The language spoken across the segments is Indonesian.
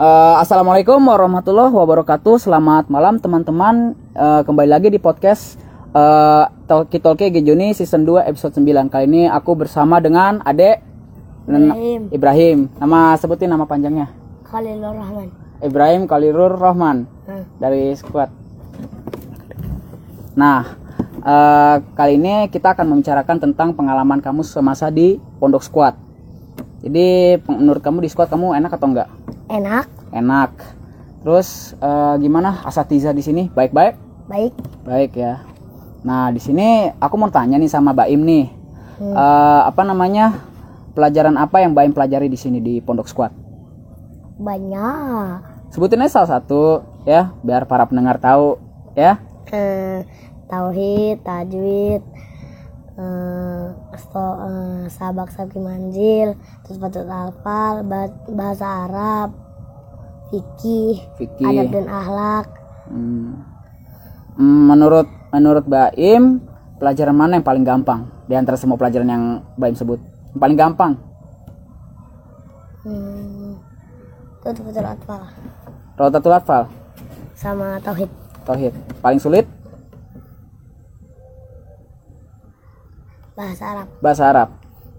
Uh, Assalamualaikum warahmatullahi wabarakatuh. Selamat malam teman-teman. Uh, kembali lagi di podcast uh, Talki Talki Gejuni season 2 episode 9. Kali ini aku bersama dengan Ade Ibrahim. Ibrahim. Nama sebutin nama panjangnya. Khalilur Rahman. Ibrahim Khalilur Rahman Hmm. dari squad. Nah, uh, kali ini kita akan membicarakan tentang pengalaman kamu semasa di Pondok Squad. Jadi menurut kamu di squad kamu enak atau enggak? Enak, Enak. Terus uh, gimana asatiza di sini? Baik-baik? baik. Baik ya. Nah, di sini aku mau tanya nih sama Baim nih. Eh, apa namanya? Pelajaran apa yang Baim pelajari di sini di Pondok Squad? Banyak. Sebutin aja salah satu ya, biar para pendengar tahu ya. Eh, tauhid, tajwid, eh, sabak sabki manjil, terus patut alfal, ba- bahasa Arab, fikih, Fikih. adab dan akhlak. Hmm. Hmm, Menurut menurut Baim, pelajaran mana yang paling gampang di antara semua pelajaran yang Baim sebut? Yang paling gampang? Hmm, itu patut alfal Rotatul Atfal, sama tauhid. Tauhid. Paling sulit? Bahasa Arab. bahasa Arab.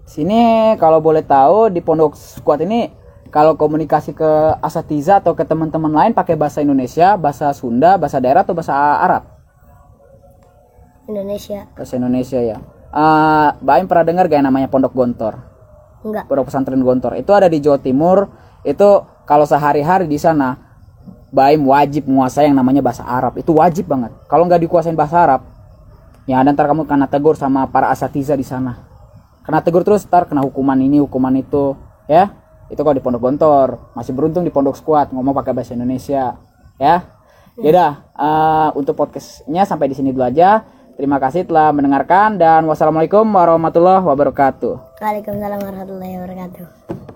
Sini kalau boleh tahu di pondok squad ini kalau komunikasi ke asatiza atau ke teman-teman lain pakai bahasa Indonesia, bahasa Sunda, bahasa daerah atau bahasa Arab? Indonesia. Bahasa Indonesia ya. Eh, Baim pernah dengar gak yang namanya Pondok Gontor? Enggak. Pondok Pesantren Gontor. Itu ada di Jawa Timur. Itu kalau sehari-hari di sana Baim wajib menguasai yang namanya bahasa Arab. Itu wajib banget. Kalau nggak dikuasain bahasa Arab, ya ada ntar kamu kena tegur sama para asatiza di sana. Kena tegur terus ntar kena hukuman ini, hukuman itu, ya. Itu kalau di Pondok Gontor. Masih beruntung di Pondok Squad ngomong pakai bahasa Indonesia, ya. Yaudah, eh, untuk podcastnya sampai di sini dulu aja. Terima kasih telah mendengarkan dan wassalamualaikum warahmatullahi wabarakatuh. Waalaikumsalam warahmatullahi wabarakatuh.